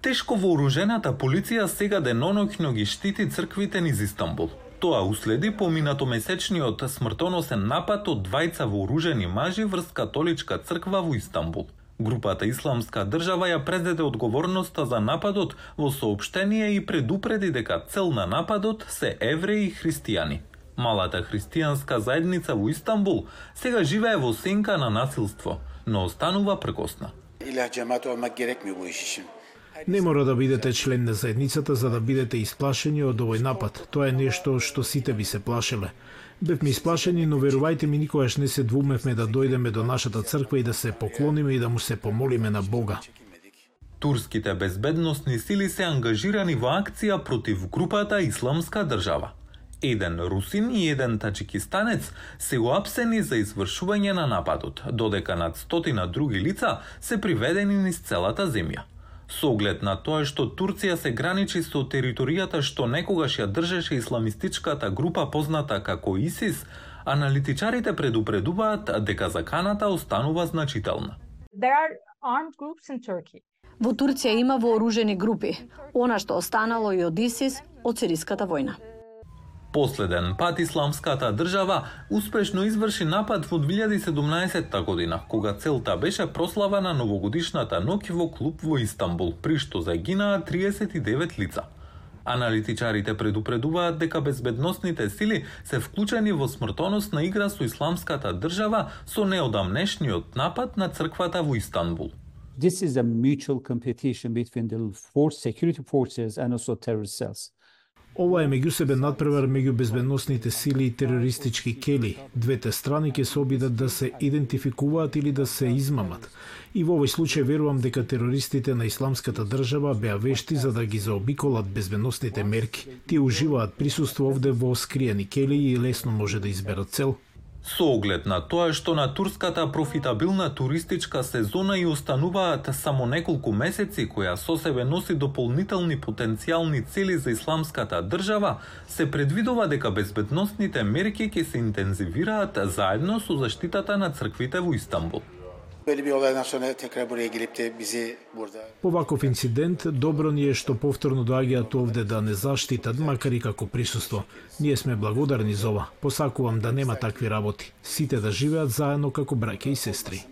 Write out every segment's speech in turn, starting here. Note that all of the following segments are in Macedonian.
Тешко вооружената полиција сега деноноќно ги штити црквите низ Истанбул. Тоа уследи поминато месечниот смртоносен напад од двајца вооружени мажи врз католичка црква во Истанбул. Групата Исламска држава ја презеде одговорноста за нападот во сообштение и предупреди дека цел на нападот се евреи и христијани. Малата христијанска заедница во Истанбул сега живее во сенка на насилство, но останува прекосна. İlah cemaat olmak gerekmiyor bu iş için. Не мора да бидете член на заедницата за да бидете исплашени од овој напад. Тоа е нешто што сите би се плашеле. Бевме исплашени, но верувајте ми никогаш не се двумевме да дојдеме до нашата црква и да се поклониме и да му се помолиме на Бога. Турските безбедносни сили се ангажирани во акција против групата Исламска држава. Еден русин и еден таджикистанец се уапсени за извршување на нападот, додека над стотина други лица се приведени низ целата земја. Со оглед на тоа што Турција се граничи со територијата што некогаш ја држеше исламистичката група позната како ИСИС, аналитичарите предупредуваат дека заканата останува значителна. There are armed groups in Turkey. Во Турција има вооружени групи, она што останало и од ИСИС од сириската војна. Последен пат исламската држава успешно изврши напад во 2017 година, кога целта беше прослава на новогодишната ноќ во клуб во Истанбул, при што загинаа 39 лица. Аналитичарите предупредуваат дека безбедносните сили се вклучени во смртоносна игра со исламската држава со неодамнешниот напад на црквата во Истанбул. This is a mutual competition between the force, security forces and also terrorist cells. Ова е меѓусебен надпревар меѓу безбедносните сили и терористички кели. Двете страни ќе се обидат да се идентификуваат или да се измамат. И во овој случај верувам дека терористите на исламската држава беа вешти за да ги заобиколат безбедносните мерки. Тие уживаат присуство овде во скриени кели и лесно може да изберат цел. Со оглед на тоа што на турската профитабилна туристичка сезона и остануваат само неколку месеци која со себе носи дополнителни потенцијални цели за исламската држава, се предвидува дека безбедносните мерки ќе се интензивираат заедно со заштитата на црквите во Истанбул. Böyle bir olaydan sonra tekrar buraya gelip de bizi burada По ваков инцидент, добро ни е што повторно доаѓаат овде да не заштитат, макар и како присуство. Ние сме благодарни за ова. Посакувам да нема такви работи. Сите да живеат заедно како браќа и сестри.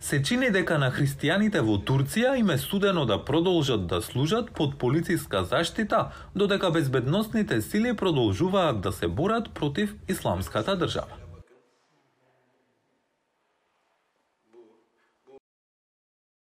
Се чини дека на христијаните во Турција им е судено да продолжат да служат под полициска заштита, додека безбедносните сили продолжуваат да се борат против исламската држава.